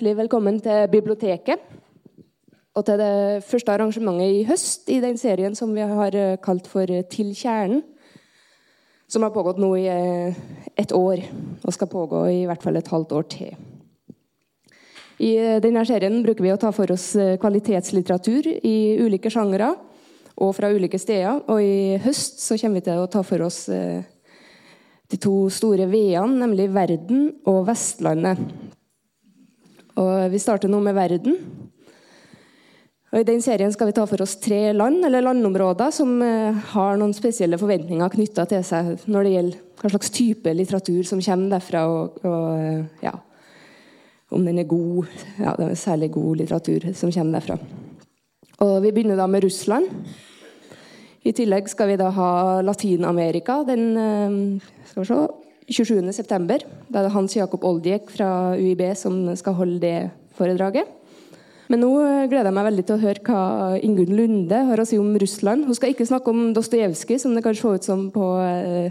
hjertelig velkommen til biblioteket. Og til det første arrangementet i høst i den serien som vi har eh, kalt for Til kjernen. Som har pågått nå i eh, et år, og skal pågå i hvert fall et halvt år til. I eh, denne serien bruker vi å ta for oss kvalitetslitteratur i ulike sjangere og fra ulike steder. Og i høst så kommer vi til å ta for oss de to store V-ene, nemlig Verden og Vestlandet. Og Vi starter nå med Verden. Og I den serien skal vi ta for oss tre land eller landområder som eh, har noen spesielle forventninger knytta til seg når det gjelder hva slags type litteratur som kommer derfra, og, og eh, ja, om den er god. Ja, det er særlig god litteratur som kommer derfra. Og Vi begynner da med Russland. I tillegg skal vi da ha Latin-Amerika den eh, skal vi se, 27.9. Da er det Hans Jakob Oldiek fra UiB som skal holde det foredraget. Men nå eh, gleder jeg meg veldig til å høre hva Ingunn Lunde har å si om Russland. Hun skal ikke snakke om Dostojevskij, som det kan se ut som på eh,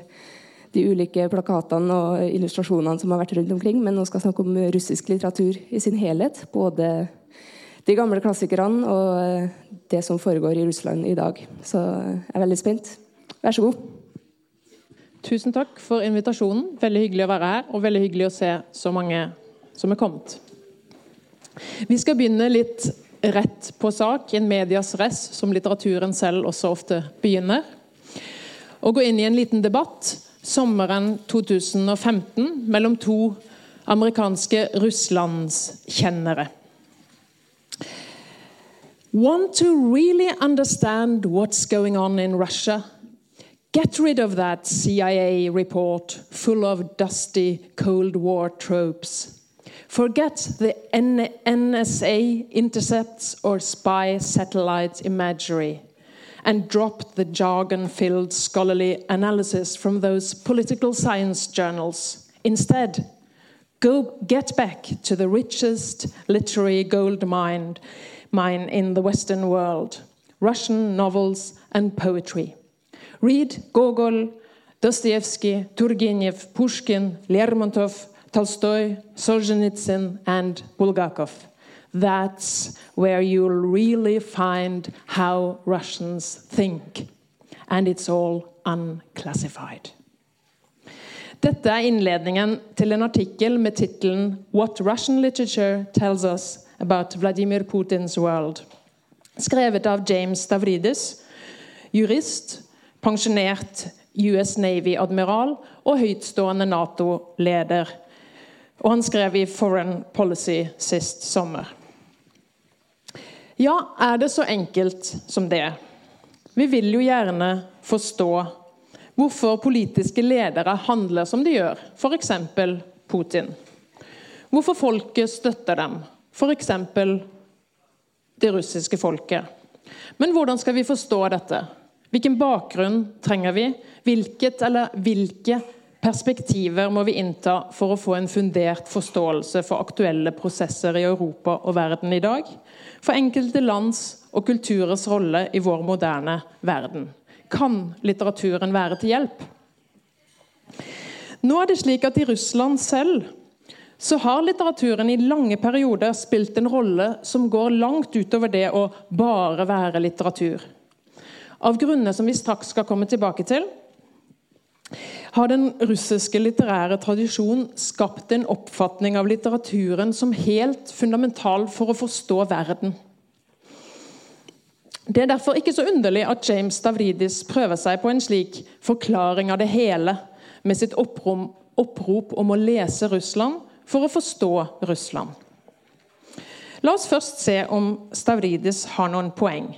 de ulike plakatene og illustrasjonene som har vært rundt omkring, men hun skal snakke om russisk litteratur i sin helhet. Både de gamle klassikerne og det som foregår i Russland i dag. Så jeg er veldig spent. Vær så god. Tusen takk for invitasjonen. Veldig hyggelig å være her, og veldig hyggelig å se så mange som er kommet. Vi skal begynne litt rett på sak, en medias res, som litteraturen selv også ofte begynner. Og gå inn i en liten debatt sommeren 2015 mellom to amerikanske russlandskjennere. Want to really understand what's going on in Russia? Get rid of that CIA report full of dusty Cold War tropes. Forget the NSA intercepts or spy satellite imagery and drop the jargon filled scholarly analysis from those political science journals. Instead, go get back to the richest literary gold mine mine in the Western world Russian novels and poetry. Read Gogol, Dostoevsky, Turgenev, Pushkin, Lermontov, Tolstoy, Solzhenitsyn, and Bulgakov. That's where you'll really find how Russians think. And it's all unclassified. Dette er innledningen til en artikkel med tittelen 'What Russian Literature Tells Us About Vladimir Putins World'. Skrevet av James Stavridis, jurist, pensjonert US Navy-admiral og høytstående Nato-leder. Og han skrev i Foreign Policy sist sommer. Ja, er det så enkelt som det? Vi vil jo gjerne forstå hvorfor politiske ledere handler som de gjør, f.eks. Putin. Hvorfor folket støtter dem, f.eks. det russiske folket. Men hvordan skal vi forstå dette? Hvilken bakgrunn trenger vi? Hvilket eller hvilke perspektiver må vi innta for å få en fundert forståelse for aktuelle prosesser i Europa og verden i dag? For enkelte lands og kulturers rolle i vår moderne verden. Kan litteraturen være til hjelp? Nå er det slik at I Russland selv så har litteraturen i lange perioder spilt en rolle som går langt utover det å bare være litteratur. Av grunner som vi straks skal komme tilbake til, har den russiske litterære tradisjonen skapt en oppfatning av litteraturen som helt fundamental for å forstå verden. Det er derfor ikke så underlig at James Stavridis prøver seg på en slik forklaring av det hele, med sitt opprop, om å lese Russland for å forstå Russland. La oss først se om Stavridis har noen poeng.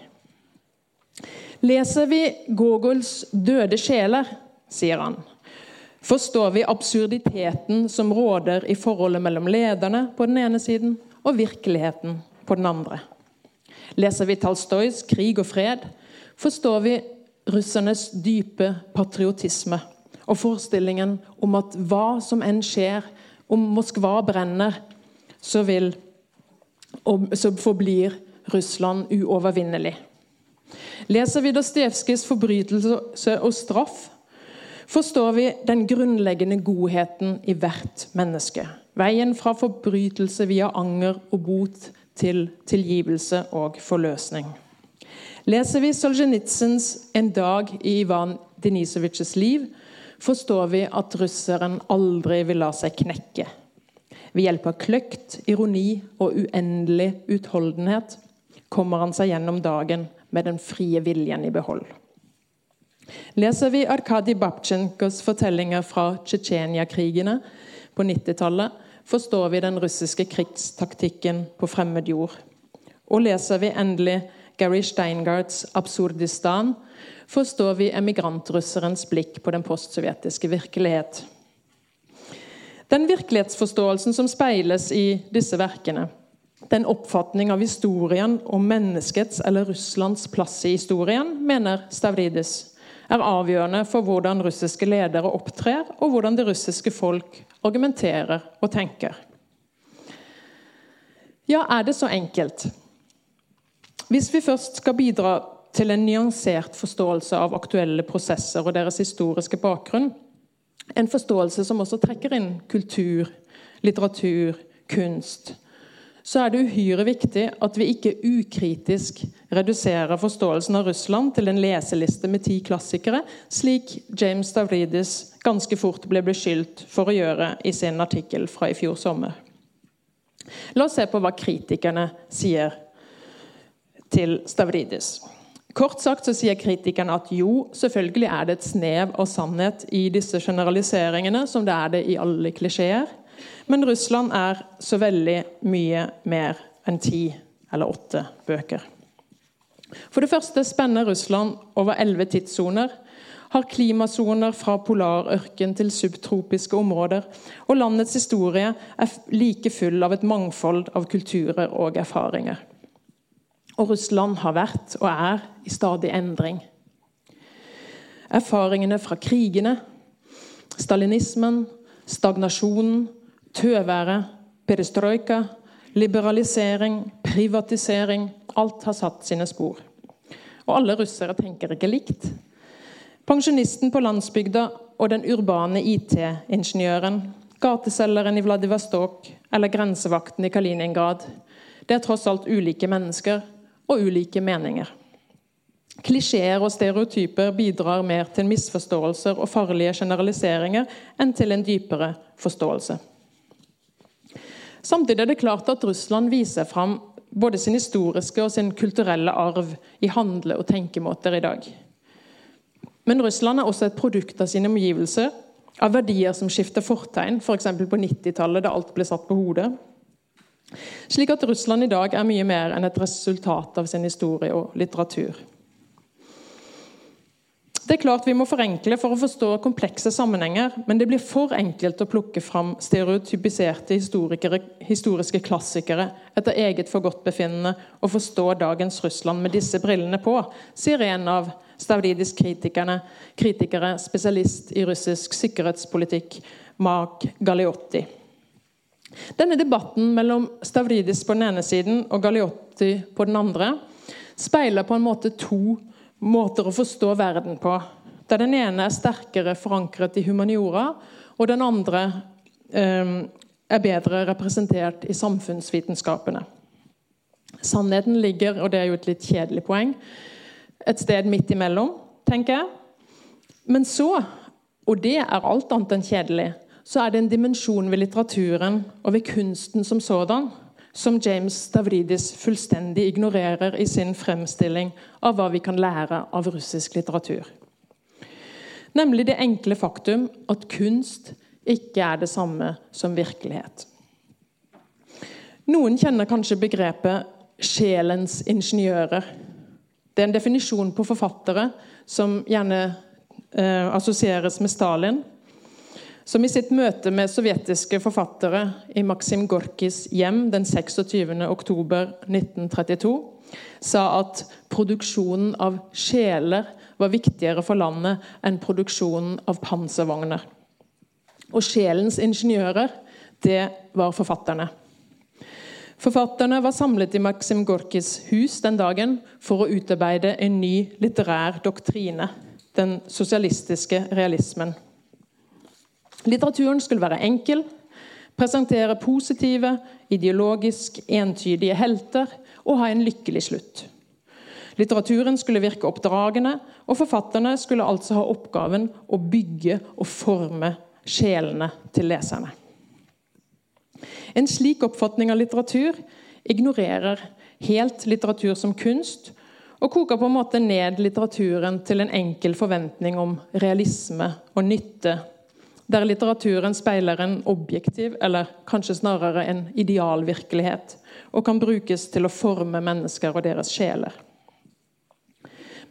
Leser vi Gogols 'Døde sjeler', sier han, forstår vi absurditeten som råder i forholdet mellom lederne på den ene siden og virkeligheten på den andre. Leser vi Talstoys 'Krig og fred', forstår vi russernes dype patriotisme og forestillingen om at hva som enn skjer, om Moskva brenner, så, vil, så forblir Russland uovervinnelig. Leser vi Dostojevskijs 'Forbrytelse og straff', forstår vi den grunnleggende godheten i hvert menneske. Veien fra forbrytelse via anger og bot til tilgivelse og forløsning. Leser vi Solzjenitsyns 'En dag i Ivan Denisovitsjs liv', forstår vi at russeren aldri vil la seg knekke. Ved hjelp av kløkt, ironi og uendelig utholdenhet kommer han seg gjennom dagen med den frie viljen i behold. Leser vi Arkadij Babtsjenkos fortellinger fra Tsjetsjenia-krigene på 90-tallet, forstår vi den russiske krigstaktikken på fremmed jord. Og leser vi endelig Gary Steingards 'Absurdistan', forstår vi emigrantrusserens blikk på den postsovjetiske virkelighet. Den virkelighetsforståelsen som speiles i disse verkene, den oppfatning av historien om menneskets eller Russlands plass i historien, mener Stavridis, er avgjørende for hvordan russiske ledere opptrer, og hvordan det russiske folk argumenterer og tenker. Ja, er det så enkelt? Hvis vi først skal bidra til en nyansert forståelse av aktuelle prosesser og deres historiske bakgrunn, en forståelse som også trekker inn kultur, litteratur, kunst, så er det uhyre viktig at vi ikke ukritisk reduserer forståelsen av Russland til en leseliste med ti klassikere, slik James Stavridis ganske fort ble beskyldt for å gjøre i sin artikkel fra i fjor sommer. La oss se på hva kritikerne sier til Stavridis. Kort sagt så sier kritikerne at jo, selvfølgelig er det et snev av sannhet i disse generaliseringene, som det er det i alle klisjeer. Men Russland er så veldig mye mer enn ti eller åtte bøker. For det første spenner Russland over elleve tidssoner, har klimasoner fra polarørken til subtropiske områder, og landets historie er like full av et mangfold av kulturer og erfaringer. Og Russland har vært og er i stadig endring. Erfaringene fra krigene, stalinismen, stagnasjonen tøværet, perestrojka, liberalisering, privatisering Alt har satt sine spor. Og alle russere tenker ikke likt. Pensjonisten på landsbygda og den urbane IT-ingeniøren, gateselgeren i Vladivostok eller grensevakten i Kaliningrad, det er tross alt ulike mennesker og ulike meninger. Klisjeer og stereotyper bidrar mer til misforståelser og farlige generaliseringer enn til en dypere forståelse. Samtidig er det klart at Russland viser fram både sin historiske og sin kulturelle arv i handle- og tenkemåter i dag. Men Russland er også et produkt av sine omgivelser, av verdier som skifter fortegn, f.eks. For på 90-tallet, da alt ble satt på hodet. Slik at Russland i dag er mye mer enn et resultat av sin historie og litteratur. Det er klart Vi må forenkle for å forstå komplekse sammenhenger, men det blir for enkelt å plukke fram stereotypiserte historiske klassikere etter eget forgodtbefinnende og forstå dagens Russland med disse brillene på, sier en av Stavridis kritikere, spesialist i russisk sikkerhetspolitikk, Mark Galeotti. Denne debatten mellom Stavridis på den ene siden og Galeotti på den andre speiler på en måte to måter å forstå verden på. Der den ene er sterkere forankret i humaniora, og den andre eh, er bedre representert i samfunnsvitenskapene. Sannheten ligger, og det er jo et litt kjedelig poeng, et sted midt imellom, tenker jeg. Men så, og det er alt annet enn kjedelig, så er det en dimensjon ved litteraturen og ved kunsten som sådan som James Stavridis fullstendig ignorerer i sin fremstilling av hva vi kan lære av russisk litteratur. Nemlig det enkle faktum at kunst ikke er det samme som virkelighet. Noen kjenner kanskje begrepet 'sjelens ingeniører'. Det er en definisjon på forfattere som gjerne eh, assosieres med Stalin som i sitt møte med sovjetiske forfattere i Maksim Gorkis hjem den 26. oktober 1932 sa at produksjonen av sjeler var viktigere for landet enn produksjonen av panservogner. Og sjelens ingeniører, det var forfatterne. Forfatterne var samlet i Maksim Gorkis hus den dagen for å utarbeide en ny litterær doktrine, den sosialistiske realismen. Litteraturen skulle være enkel, presentere positive, ideologisk entydige helter og ha en lykkelig slutt. Litteraturen skulle virke oppdragende, og forfatterne skulle altså ha oppgaven å bygge og forme sjelene til leserne. En slik oppfatning av litteratur ignorerer helt litteratur som kunst, og koker på en måte ned litteraturen til en enkel forventning om realisme og nytte, der litteraturen speiler en objektiv, eller kanskje snarere en idealvirkelighet, og kan brukes til å forme mennesker og deres sjeler.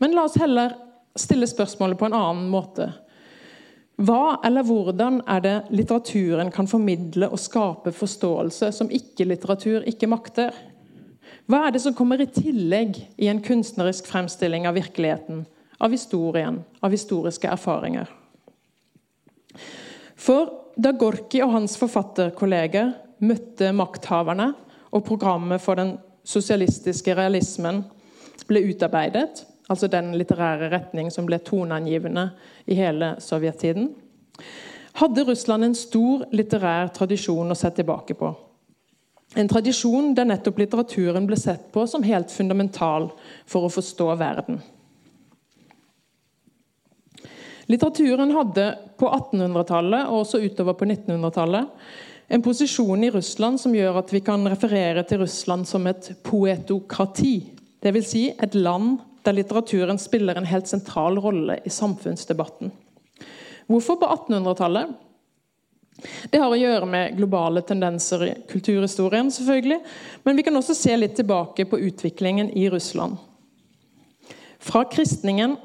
Men la oss heller stille spørsmålet på en annen måte. Hva eller hvordan er det litteraturen kan formidle og skape forståelse som ikke-litteratur ikke makter? Hva er det som kommer i tillegg i en kunstnerisk fremstilling av virkeligheten, av historien, av historiske erfaringer? For da Gorki og hans forfatterkolleger møtte makthaverne, og programmet for den sosialistiske realismen ble utarbeidet, altså den litterære retning som ble toneangivende i hele sovjettiden, hadde Russland en stor litterær tradisjon å se tilbake på. En tradisjon der nettopp litteraturen ble sett på som helt fundamental for å forstå verden. Litteraturen hadde på 1800-tallet og også utover på 1900-tallet en posisjon i Russland som gjør at vi kan referere til Russland som et poetokrati. Dvs. Si et land der litteraturen spiller en helt sentral rolle i samfunnsdebatten. Hvorfor på 1800-tallet? Det har å gjøre med globale tendenser i kulturhistorien, selvfølgelig, men vi kan også se litt tilbake på utviklingen i Russland. Fra kristningen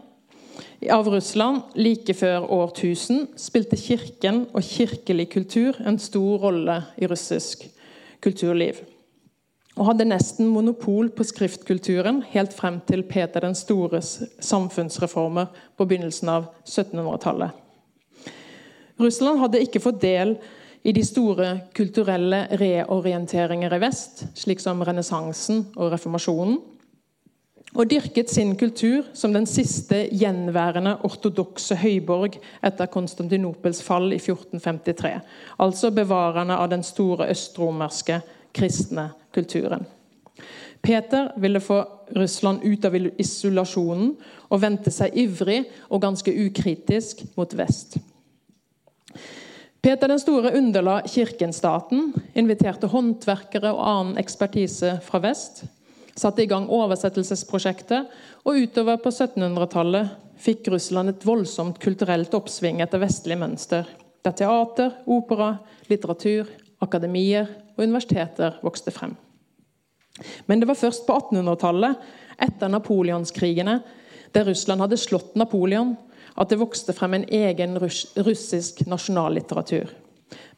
av Russland like før årtusen spilte kirken og kirkelig kultur en stor rolle i russisk kulturliv og hadde nesten monopol på skriftkulturen helt frem til Peter den stores samfunnsreformer på begynnelsen av 1700-tallet. Russland hadde ikke fått del i de store kulturelle reorienteringer i vest, slik som renessansen og reformasjonen, og dyrket sin kultur som den siste gjenværende ortodokse høyborg etter Konstantinopels fall i 1453, altså bevarende av den store østromerske kristne kulturen. Peter ville få Russland ut av isolasjonen og vendte seg ivrig og ganske ukritisk mot vest. Peter den store underla kirkenstaten, inviterte håndverkere og annen ekspertise fra vest, satte i gang oversettelsesprosjektet, og utover på 1700-tallet fikk Russland et voldsomt kulturelt oppsving etter vestlig mønster, der teater, opera, litteratur, akademier og universiteter vokste frem. Men det var først på 1800-tallet, etter napoleonskrigene, der Russland hadde slått Napoleon, at det vokste frem en egen russisk nasjonallitteratur.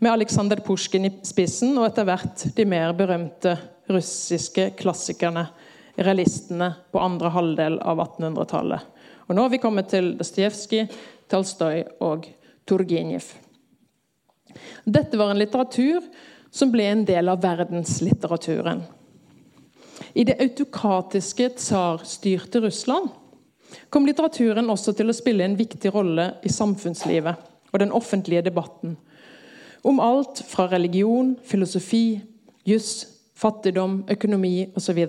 Med Aleksandr Pusjkin i spissen, og etter hvert de mer berømte russiske klassikerne, realistene, på andre halvdel av 1800-tallet. Og Nå har vi kommet til Dostojevskij, Tolstoy og Turgenev. Dette var en litteratur som ble en del av verdenslitteraturen. I det autokratiske tsarstyrte Russland kom litteraturen også til å spille en viktig rolle i samfunnslivet og den offentlige debatten. Om alt fra religion, filosofi, juss, fattigdom, økonomi osv.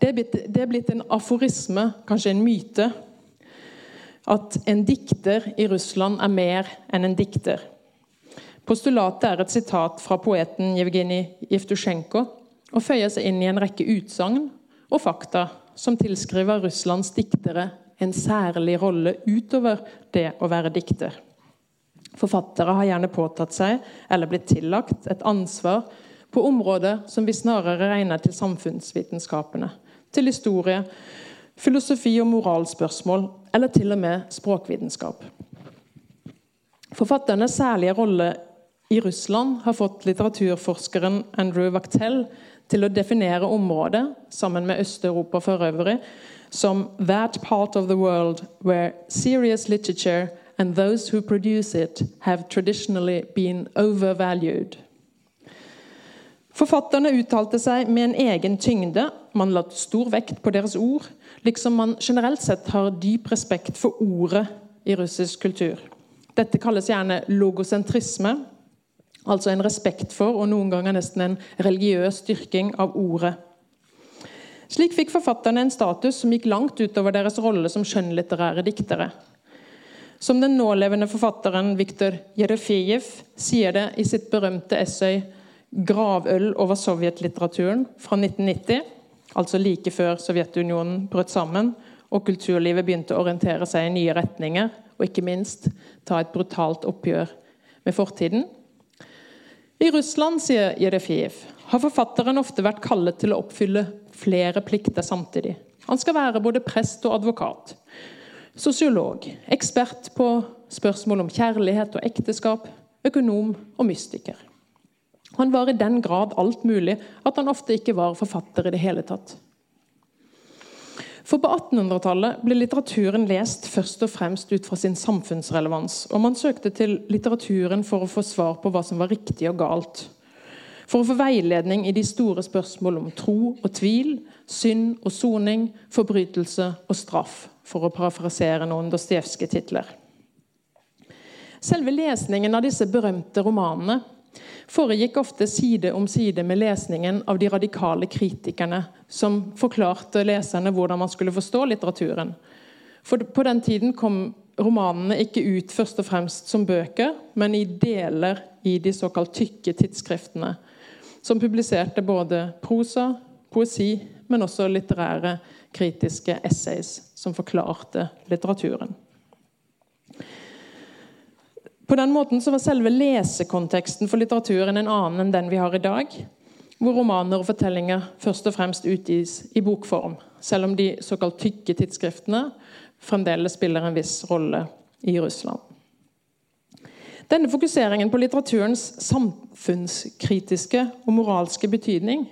Det, det er blitt en aforisme, kanskje en myte, at en dikter i Russland er mer enn en dikter. Postulatet er et sitat fra poeten Jevgenij Jevtusjenko og føyer seg inn i en rekke utsagn og fakta som tilskriver Russlands diktere en særlig rolle utover det å være dikter. Forfattere har gjerne påtatt seg, eller blitt tillagt, et ansvar på områder som vi snarere regner til samfunnsvitenskapene, til historie, filosofi og moralspørsmål, eller til og med språkvitenskap. Forfatternes særlige rolle i Russland har fått litteraturforskeren Andrew Wachtel til å definere området, sammen med Øst-Europa for øvrig, som 'that part of the world where serious literature and those who produce it have traditionally been overvalued'. Forfatterne uttalte seg med en egen tyngde. Man la stor vekt på deres ord, liksom man generelt sett har dyp respekt for ordet i russisk kultur. Dette kalles gjerne logosentrisme, altså en respekt for og noen ganger nesten en religiøs styrking av ordet. Slik fikk forfatterne en status som gikk langt utover deres rolle som skjønnlitterære diktere. Som den nålevende forfatteren Viktor Jerefejev sier det i sitt berømte essay 'Gravøl over sovjetlitteraturen' fra 1990, altså like før Sovjetunionen brøt sammen og kulturlivet begynte å orientere seg i nye retninger, og ikke minst ta et brutalt oppgjør med fortiden. I Russland, sier Jerefiev, har forfatteren ofte vært kallet til å oppfylle flere plikter samtidig. Han skal være både prest og advokat, sosiolog, ekspert på spørsmål om kjærlighet og ekteskap, økonom og mystiker. Han var i den grad alt mulig at han ofte ikke var forfatter i det hele tatt. For på 1800-tallet ble litteraturen lest først og fremst ut fra sin samfunnsrelevans, og man søkte til litteraturen for å få svar på hva som var riktig og galt. For å få veiledning i de store spørsmål om tro og tvil, synd og soning, forbrytelse og straff, for å parafrasere noen Dostojevskij-titler. Selve lesningen av disse berømte romanene foregikk ofte side om side med lesningen av de radikale kritikerne som forklarte leserne hvordan man skulle forstå litteraturen. For På den tiden kom romanene ikke ut først og fremst som bøker, men i deler i de såkalt tykke tidsskriftene, som publiserte både prosa, poesi, men også litterære, kritiske essays som forklarte litteraturen. På den måten så var selve lesekonteksten for litteraturen en annen enn den vi har i dag, hvor romaner og fortellinger først og fremst utgis i bokform, selv om de såkalt tykke tidsskriftene fremdeles spiller en viss rolle i Russland. Denne fokuseringen på litteraturens samfunnskritiske og moralske betydning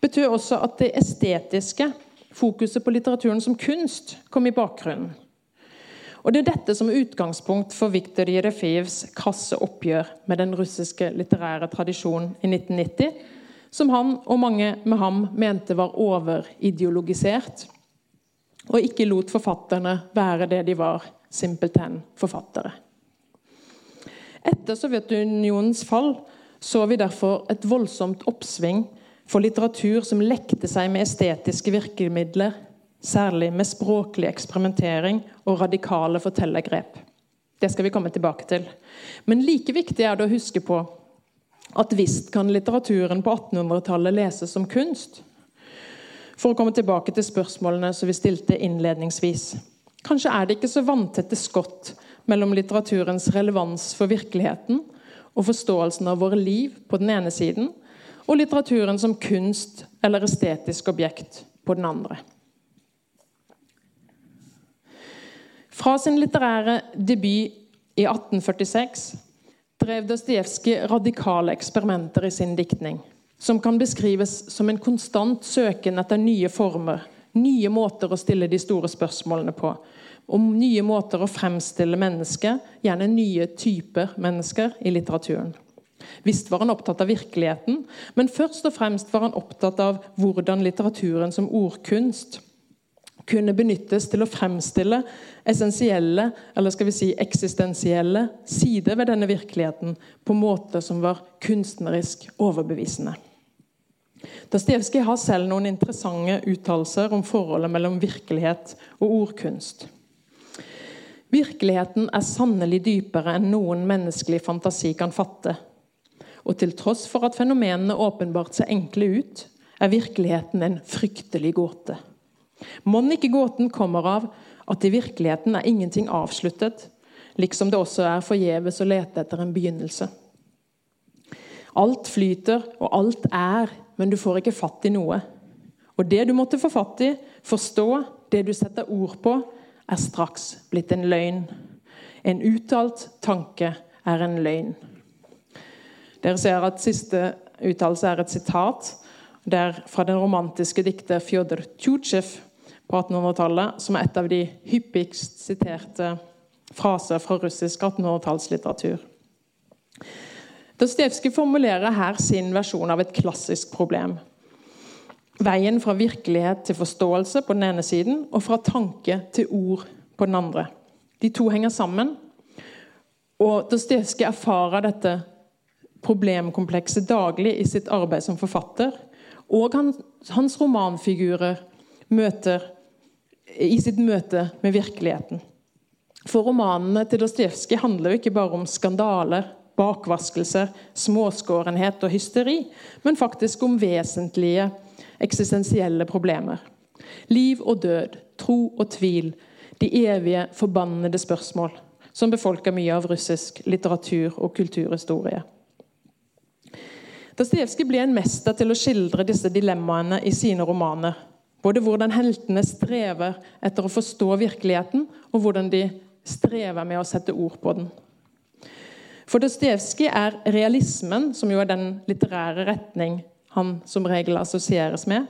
betyr også at det estetiske, fokuset på litteraturen som kunst, kom i bakgrunnen. Og Det er dette som er utgangspunkt for Viktor Jerefejevs krasse oppgjør med den russiske litterære tradisjonen i 1990, som han og mange med ham mente var overideologisert, og ikke lot forfatterne være det de var, simpelthen forfattere. Etter Sovjetunionens fall så vi derfor et voldsomt oppsving for litteratur som lekte seg med estetiske virkemidler Særlig med språklig eksperimentering og radikale fortellergrep. Det skal vi komme tilbake til. Men like viktig er det å huske på at visst kan litteraturen på 1800-tallet leses som kunst. For å komme tilbake til spørsmålene som vi stilte innledningsvis. Kanskje er det ikke så vanntette skott mellom litteraturens relevans for virkeligheten og forståelsen av våre liv på den ene siden, og litteraturen som kunst eller estetisk objekt på den andre. Fra sin litterære debut i 1846 drev Dostojevskij radikale eksperimenter i sin diktning, som kan beskrives som en konstant søken etter nye former, nye måter å stille de store spørsmålene på, om nye måter å fremstille mennesker, gjerne nye typer mennesker, i litteraturen. Visst var han opptatt av virkeligheten, men først og fremst var han opptatt av hvordan litteraturen som ordkunst kunne benyttes til å fremstille essensielle, eller skal vi si eksistensielle, sider ved denne virkeligheten på måter som var kunstnerisk overbevisende. Dostojevskij har selv noen interessante uttalelser om forholdet mellom virkelighet og ordkunst. Virkeligheten er sannelig dypere enn noen menneskelig fantasi kan fatte. Og til tross for at fenomenene åpenbart ser enkle ut, er virkeligheten en fryktelig gåte. Mon ikke gåten kommer av at i virkeligheten er ingenting avsluttet, liksom det også er forgjeves å lete etter en begynnelse. Alt flyter, og alt er, men du får ikke fatt i noe. Og det du måtte få fatt i, forstå, det du setter ord på, er straks blitt en løgn. En uttalt tanke er en løgn. Dere ser at siste uttalelse er et sitat. Det er fra den romantiske dikter Fjodor Tsjutsjev på 1800-tallet, som er et av de hyppigst siterte fraser fra russisk 1800-tallslitteratur. Dostojevskij formulerer her sin versjon av et klassisk problem. Veien fra virkelighet til forståelse på den ene siden, og fra tanke til ord på den andre. De to henger sammen. Og Dostojevskij erfarer dette problemkomplekset daglig i sitt arbeid som forfatter. Og han, hans romanfigurer møter i sitt møte med virkeligheten. For romanene til Dostojevskij handler jo ikke bare om skandaler, bakvaskelser, småskårenhet og hysteri, men faktisk om vesentlige eksistensielle problemer. Liv og død, tro og tvil, de evige, forbannede spørsmål som befolker mye av russisk litteratur og kulturhistorie. Dostojevskij ble en mester til å skildre disse dilemmaene i sine romaner. Både hvordan heltene strever etter å forstå virkeligheten, og hvordan de strever med å sette ord på den. For Dostojevskij er realismen, som jo er den litterære retning han som regel assosieres med,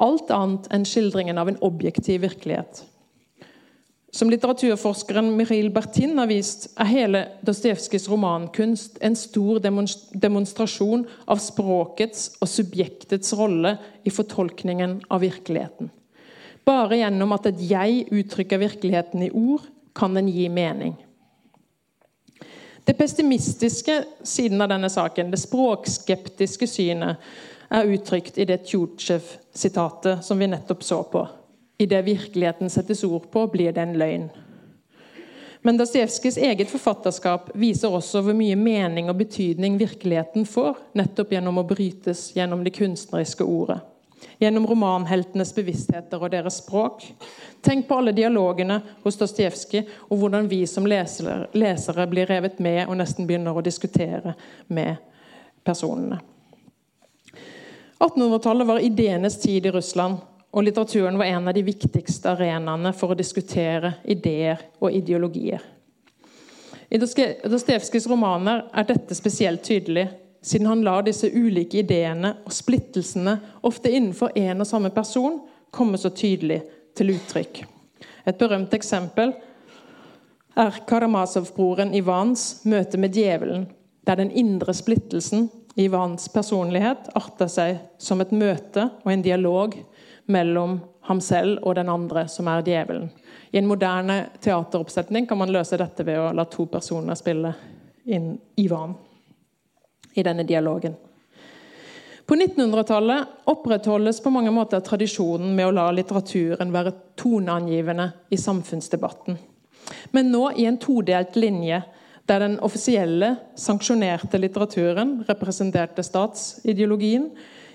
alt annet enn skildringen av en objektiv virkelighet. Som litteraturforskeren Michail Bertin har vist, er hele Dostojevskijs romankunst en stor demonstrasjon av språkets og subjektets rolle i fortolkningen av virkeligheten. Bare gjennom at et jeg uttrykker virkeligheten i ord, kan den gi mening. Det pessimistiske siden av denne saken, det språkskeptiske synet, er uttrykt i det Tjutsjev-sitatet som vi nettopp så på. I det virkeligheten settes ord på, blir det en løgn. Men Dostojevskijs eget forfatterskap viser også hvor mye mening og betydning virkeligheten får, nettopp gjennom å brytes gjennom det kunstneriske ordet. Gjennom romanheltenes bevisstheter og deres språk. Tenk på alle dialogene hos Dostojevskij, og hvordan vi som lesere, lesere blir revet med og nesten begynner å diskutere med personene. 1800-tallet var ideenes tid i Russland. Og litteraturen var en av de viktigste arenaene for å diskutere ideer og ideologier. I Dostojevskijs romaner er dette spesielt tydelig, siden han lar disse ulike ideene og splittelsene, ofte innenfor én og samme person, komme så tydelig til uttrykk. Et berømt eksempel er Karamazov-broren Ivans møte med djevelen, der den indre splittelsen i Ivans personlighet arter seg som et møte og en dialog mellom ham selv og den andre, som er djevelen. I en moderne teateroppsetning kan man løse dette ved å la to personer spille inn Ivan i denne dialogen. På 1900-tallet opprettholdes på mange måter tradisjonen med å la litteraturen være toneangivende i samfunnsdebatten. Men nå i en todelt linje, der den offisielle, sanksjonerte litteraturen representerte statsideologien,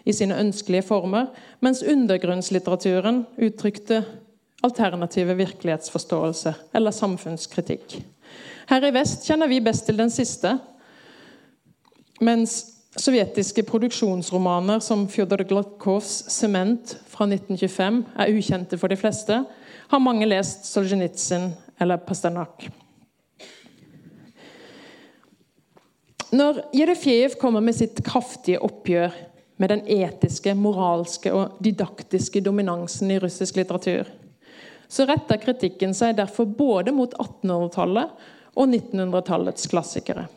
i sine ønskelige former, mens undergrunnslitteraturen uttrykte alternative virkelighetsforståelse eller samfunnskritikk. Her i vest kjenner vi best til den siste, mens sovjetiske produksjonsromaner som Fjodor Glatkovs 'Sement' fra 1925 er ukjente for de fleste, har mange lest Solzjenitsyn eller Pasternak. Når Jerefjev kommer med sitt kraftige oppgjør med den etiske, moralske og didaktiske dominansen i russisk litteratur, så retter kritikken seg derfor både mot 1800-tallet og 1900-tallets klassikere.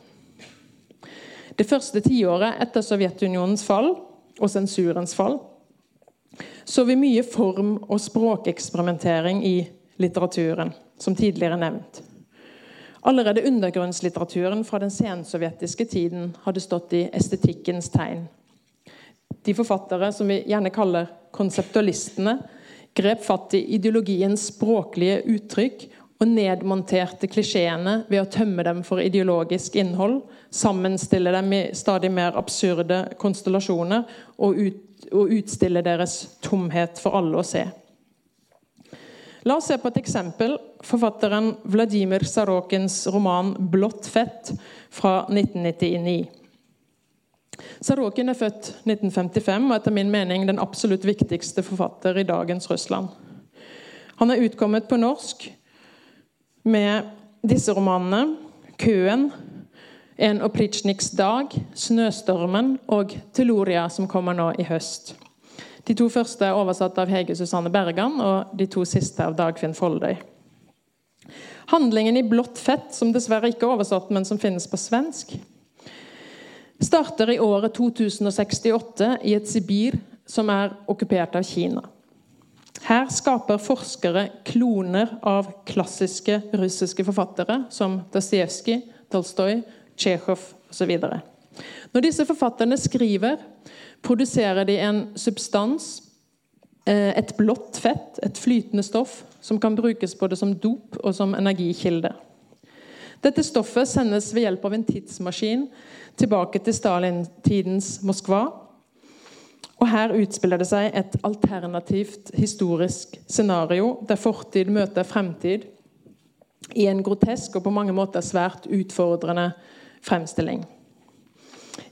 Det første tiåret etter Sovjetunionens fall og sensurens fall så vi mye form- og språkeksperimentering i litteraturen, som tidligere nevnt. Allerede undergrunnslitteraturen fra den sensovjetiske tiden hadde stått i estetikkens tegn. De forfattere som vi gjerne kaller konseptualistene, grep fatt i ideologiens språklige uttrykk og nedmonterte klisjeene ved å tømme dem for ideologisk innhold, sammenstille dem i stadig mer absurde konstellasjoner og, ut, og utstille deres tomhet for alle å se. La oss se på et eksempel. Forfatteren Vladimir Sarokins roman 'Blått fett' fra 1999. Sarokin er født 1955 og etter min mening den absolutt viktigste forfatter i dagens Russland. Han er utkommet på norsk med disse romanene 'Køen', 'En opplitsjniks dag', 'Snøstormen' og 'Teloria', som kommer nå i høst. De to første er oversatt av Hege Susanne Bergan, og de to siste av Dagfinn Foldøy. Handlingen i 'Blått fett', som dessverre ikke er oversatt, men som finnes på svensk, starter i året 2068 i et Sibir som er okkupert av Kina. Her skaper forskere kloner av klassiske russiske forfattere som Dostojevskij, Tolstoy, Tsjekhov osv. Når disse forfatterne skriver, produserer de en substans, eh, et blått fett, et flytende stoff, som kan brukes både som dop og som energikilde. Dette stoffet sendes ved hjelp av en tidsmaskin tilbake til Stalin-tidens Moskva. Og Her utspiller det seg et alternativt historisk scenario der fortid møter fremtid i en grotesk og på mange måter svært utfordrende fremstilling.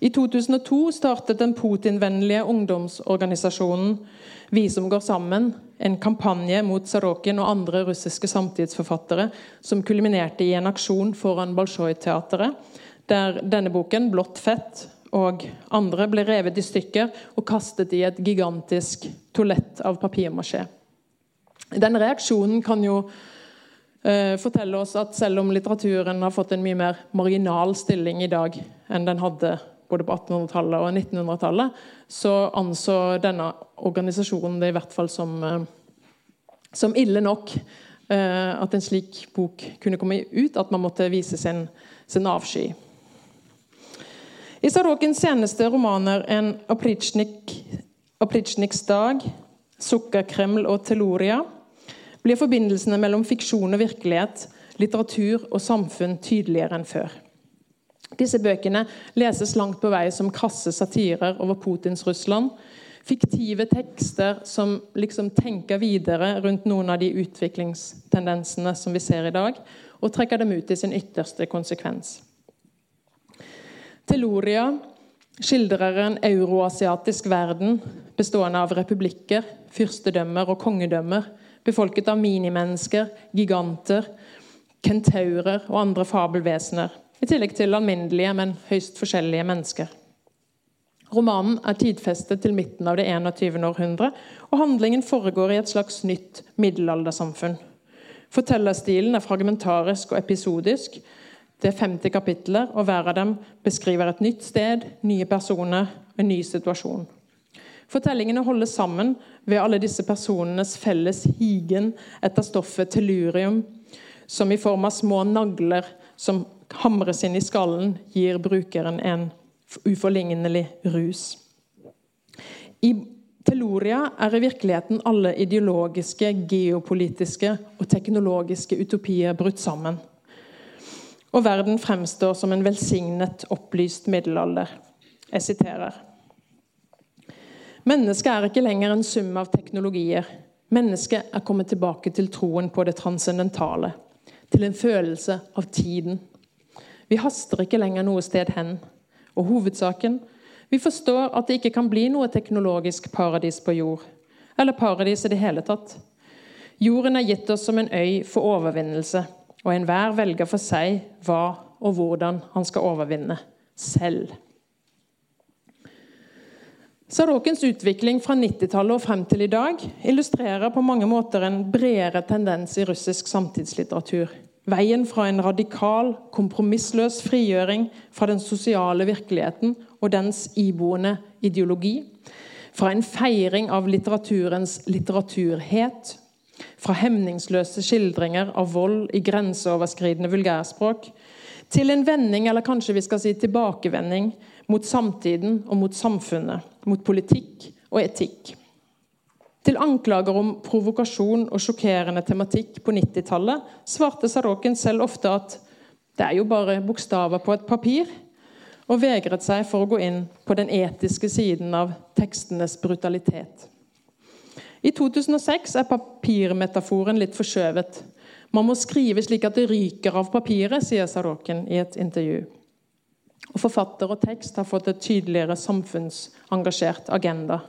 I 2002 startet den Putin-vennlige ungdomsorganisasjonen Vi som går sammen en kampanje mot Sarokin og andre russiske samtidsforfattere som kulminerte i en aksjon foran Bolsjoj-teatret, der denne boken, 'Blått fett', og andre ble revet i stykker og kastet i et gigantisk toalett av papirmasjé. Den reaksjonen kan jo eh, fortelle oss at selv om litteraturen har fått en mye mer marginal stilling i dag enn den hadde både på 1800-tallet og 1900-tallet, så anså denne organisasjonen det i hvert fall som, eh, som ille nok eh, at en slik bok kunne komme ut, at man måtte vise sin, sin avsky. I Sarokins seneste romaner, en Opritsjniks dag, 'Sukkerkreml' og 'Teloria', blir forbindelsene mellom fiksjon og virkelighet, litteratur og samfunn tydeligere enn før. Disse bøkene leses langt på vei som krasse satirer over Putins Russland. Fiktive tekster som liksom tenker videre rundt noen av de utviklingstendensene som vi ser i dag, og trekker dem ut i sin ytterste konsekvens. Teloria skildrer en euroasiatisk verden bestående av republikker, fyrstedømmer og kongedømmer, befolket av minimennesker, giganter, kentaurer og andre fabelvesener i tillegg til alminnelige, men høyst forskjellige mennesker. Romanen er tidfestet til midten av det 21. århundre, og handlingen foregår i et slags nytt middelaldersamfunn. Fortellerstilen er fragmentarisk og episodisk. Det er 50 kapitler, og hver av dem beskriver et nytt sted, nye personer, en ny situasjon. Fortellingene holdes sammen ved alle disse personenes felles higen etter stoffet tellurium, som i form av små nagler som hamres inn i skallen, gir brukeren en uforlignelig rus. I Teloria er i virkeligheten alle ideologiske, geopolitiske og teknologiske utopier brutt sammen. Og verden fremstår som en velsignet, opplyst middelalder. Jeg siterer. Mennesket er ikke lenger en sum av teknologier. Mennesket er kommet tilbake til troen på det transcendentale. Til en følelse av tiden. Vi haster ikke lenger noe sted hen. Og hovedsaken vi forstår at det ikke kan bli noe teknologisk paradis på jord. Eller paradis i det hele tatt. Jorden er gitt oss som en øy for overvinnelse, og enhver velger for seg hva og hvordan han skal overvinne selv. Sarokens utvikling fra 90-tallet og frem til i dag illustrerer på mange måter en bredere tendens i russisk samtidslitteratur. Veien fra en radikal, kompromissløs frigjøring fra den sosiale virkeligheten og dens iboende ideologi. Fra en feiring av litteraturens litteraturhet. Fra hemningsløse skildringer av vold i grenseoverskridende vulgærspråk. Til en vending, eller kanskje vi skal si tilbakevending, mot samtiden og mot samfunnet. Mot politikk og etikk. Til anklager om provokasjon og sjokkerende tematikk på 90-tallet svarte Sarokin selv ofte at det er jo bare bokstaver på et papir, og vegret seg for å gå inn på den etiske siden av tekstenes brutalitet. I 2006 er papirmetaforen litt forskjøvet. Man må skrive slik at det ryker av papiret, sier Sarokin i et intervju. Og Forfatter og tekst har fått et tydeligere samfunnsengasjert agenda.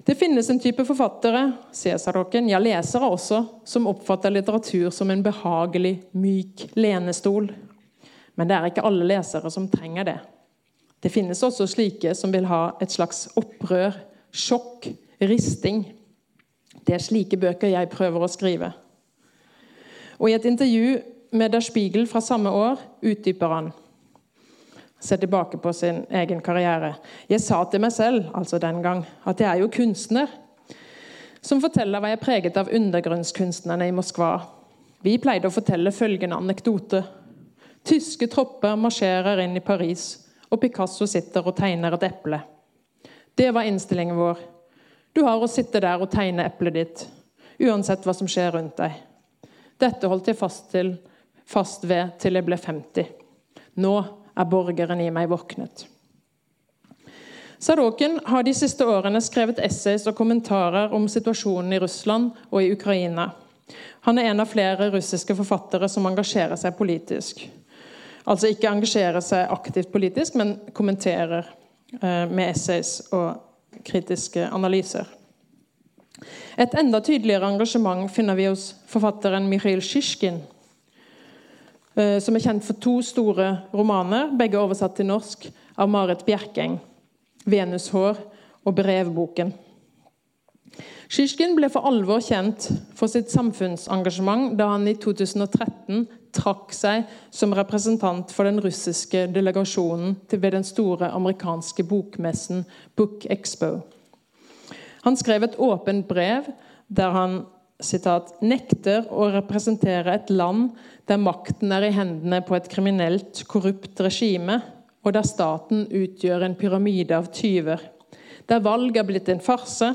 Det finnes en type forfattere sier Saroken, ja lesere også, som oppfatter litteratur som en behagelig, myk lenestol. Men det er ikke alle lesere som trenger det. Det finnes også slike som vil ha et slags opprør, sjokk, risting. Det er slike bøker jeg prøver å skrive. Og I et intervju med Der Spiegel fra samme år utdyper han se tilbake på sin egen karriere. Jeg sa til meg selv altså den gang, at jeg er jo kunstner. Som forteller var jeg preget av undergrunnskunstnerne i Moskva. Vi pleide å fortelle følgende anekdote. Tyske tropper marsjerer inn i Paris, og Picasso sitter og tegner et eple. Det var innstillingen vår. Du har å sitte der og tegne eplet ditt, uansett hva som skjer rundt deg. Dette holdt jeg fast, til, fast ved til jeg ble 50. Nå er borgeren i meg våknet. Sadoken har de siste årene skrevet essays og kommentarer om situasjonen i Russland og i Ukraina. Han er en av flere russiske forfattere som engasjerer seg politisk. Altså ikke engasjerer seg aktivt politisk, men kommenterer eh, med essays og kritiske analyser. Et enda tydeligere engasjement finner vi hos forfatteren Mikhail Sjisjkin, eh, som er kjent for to store romaner, begge oversatt til norsk av Marit Bjerkeng. 'Venushår' og 'Brevboken'. Sjisjkin ble for alvor kjent for sitt samfunnsengasjement da han i 2013 trakk seg som representant for den russiske delegasjonen ved den store amerikanske bokmessen Book Expo. Han skrev et åpent brev der han citat, 'nekter å representere et land der makten er i hendene på et kriminelt, korrupt regime' og der staten utgjør en pyramide av tyver. Der valg er blitt en farse,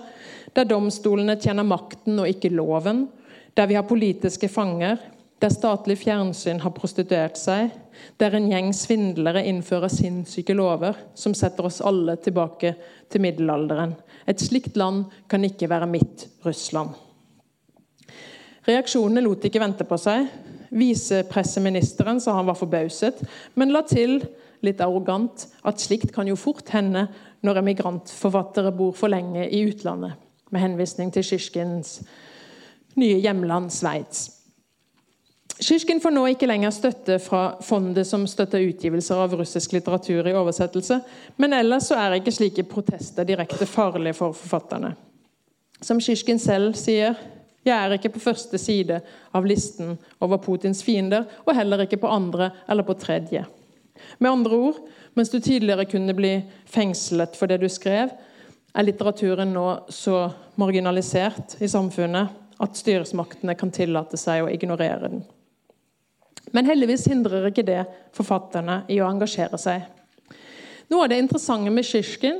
der domstolene tjener makten og ikke loven, der vi har politiske fanger, der statlig fjernsyn har prostituert seg, der en gjeng svindlere innfører sinnssyke lover som setter oss alle tilbake til middelalderen. Et slikt land kan ikke være mitt Russland. Reaksjonene lot ikke vente på seg. Visepresseministeren sa han var forbauset, men la til litt arrogant, at slikt kan jo fort hende når emigrantforfattere bor for lenge i utlandet, med henvisning til Sjisjkins nye hjemland Sveits. Sjisjkin får nå ikke lenger støtte fra fondet som støtter utgivelser av russisk litteratur i oversettelse, men ellers så er ikke slike protester direkte farlige for forfatterne. Som Kirken selv sier, jeg er ikke på første side av listen over Putins fiender, og heller ikke på andre eller på tredje. Med andre ord, mens du tidligere kunne bli fengslet for det du skrev, er litteraturen nå så marginalisert i samfunnet at styresmaktene kan tillate seg å ignorere den. Men heldigvis hindrer ikke det forfatterne i å engasjere seg. Noe av det interessante med Sjisjkin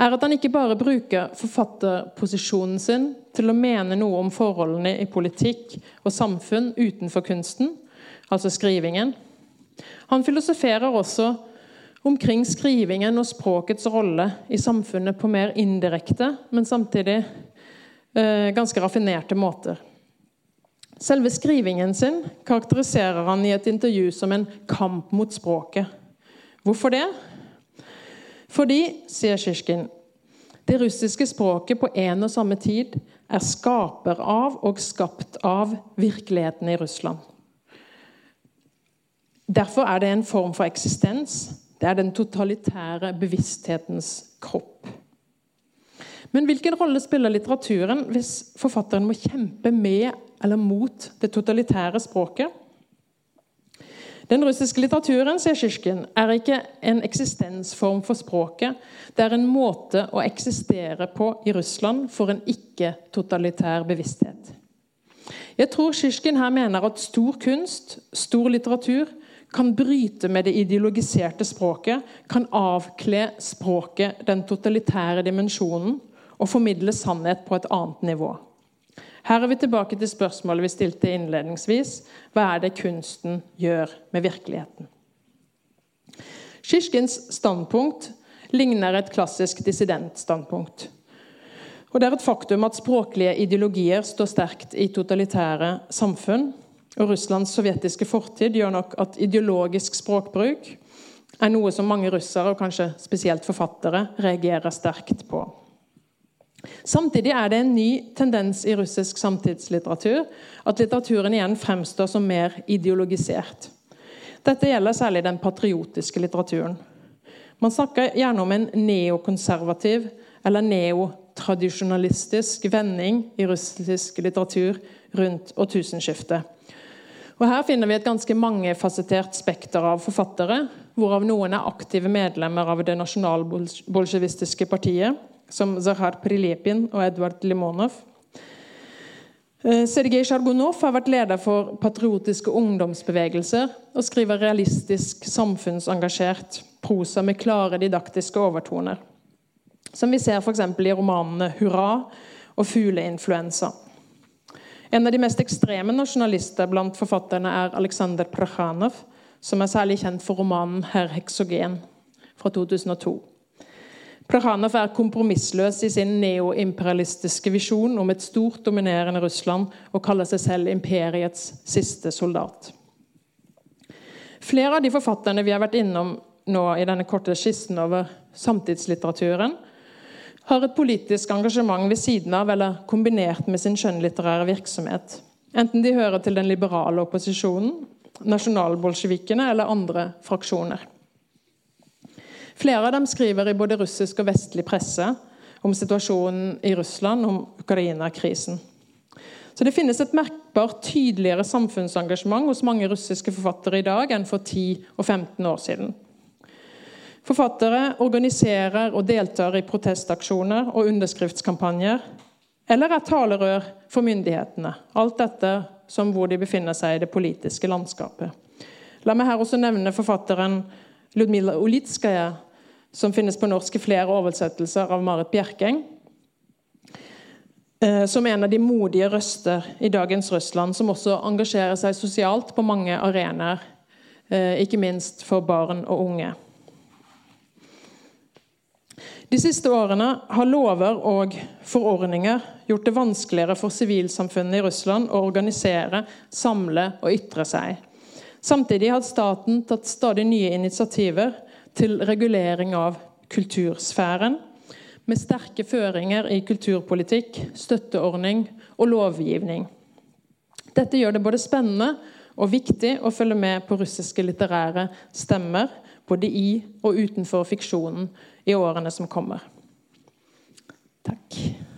er at han ikke bare bruker forfatterposisjonen sin til å mene noe om forholdene i politikk og samfunn utenfor kunsten, altså skrivingen, han filosoferer også omkring skrivingen og språkets rolle i samfunnet på mer indirekte, men samtidig eh, ganske raffinerte måter. Selve skrivingen sin karakteriserer han i et intervju som en kamp mot språket. Hvorfor det? Fordi, sier Sjisjkin, det russiske språket på en og samme tid er skaper av og skapt av virkeligheten i Russland. Derfor er det en form for eksistens. Det er den totalitære bevissthetens kropp. Men hvilken rolle spiller litteraturen hvis forfatteren må kjempe med eller mot det totalitære språket? Den russiske litteraturen sier Kirken, er ikke en eksistensform for språket. Det er en måte å eksistere på i Russland for en ikke-totalitær bevissthet. Jeg tror Kirken her mener at stor kunst, stor litteratur, kan bryte med det ideologiserte språket, kan avkle språket den totalitære dimensjonen og formidle sannhet på et annet nivå. Her er vi tilbake til spørsmålet vi stilte innledningsvis. Hva er det kunsten gjør med virkeligheten? Kirkens standpunkt ligner et klassisk dissidentstandpunkt. Og det er et faktum at språklige ideologier står sterkt i totalitære samfunn og Russlands sovjetiske fortid gjør nok at ideologisk språkbruk er noe som mange russere, og kanskje spesielt forfattere, reagerer sterkt på. Samtidig er det en ny tendens i russisk samtidslitteratur at litteraturen igjen fremstår som mer ideologisert. Dette gjelder særlig den patriotiske litteraturen. Man snakker gjerne om en neokonservativ eller neotradisjonalistisk vending i russisk litteratur rundt årtusenskiftet. Og Her finner vi et ganske mangefasettert spekter av forfattere, hvorav noen er aktive medlemmer av det nasjonalbolsjevistiske partiet, som Zahar Prilepin og Edvard Limonov. Eh, Sergej Sjargonov har vært leder for patriotiske ungdomsbevegelser og skriver realistisk, samfunnsengasjert prosa med klare didaktiske overtoner. Som vi ser f.eks. i romanene 'Hurra' og 'Fugleinfluensa'. En av de mest ekstreme nasjonalister blant forfatterne er Aleksandr Prakhanov, som er særlig kjent for romanen 'Herr Heksogen' fra 2002. Plekhanov er kompromissløs i sin neoimperialistiske visjon om et stort, dominerende Russland og kaller seg selv imperiets siste soldat. Flere av de forfatterne vi har vært innom nå i denne korte skissen over samtidslitteraturen, har et politisk engasjement ved siden av eller kombinert med sin skjønnlitterære virksomhet. Enten de hører til den liberale opposisjonen, nasjonalbolsjevikene eller andre fraksjoner. Flere av dem skriver i både russisk og vestlig presse om situasjonen i Russland, om Ukraina-krisen. Så Det finnes et merkbart tydeligere samfunnsengasjement hos mange russiske forfattere i dag enn for 10 og 15 år siden. Forfattere organiserer og deltar i protestaksjoner og underskriftskampanjer, eller er talerør for myndighetene. Alt dette som hvor de befinner seg i det politiske landskapet. La meg her også nevne forfatteren Ludmila Olitskaja, som finnes på norsk i flere oversettelser av Marit Bjerkeng. Eh, som en av de modige røster i dagens Russland, som også engasjerer seg sosialt på mange arenaer. Eh, ikke minst for barn og unge. De siste årene har lover og forordninger gjort det vanskeligere for sivilsamfunnet i Russland å organisere, samle og ytre seg. Samtidig har staten tatt stadig nye initiativer til regulering av kultursfæren, med sterke føringer i kulturpolitikk, støtteordning og lovgivning. Dette gjør det både spennende og viktig å følge med på russiske litterære stemmer, både i og utenfor fiksjonen, i årene som kommer. Takk.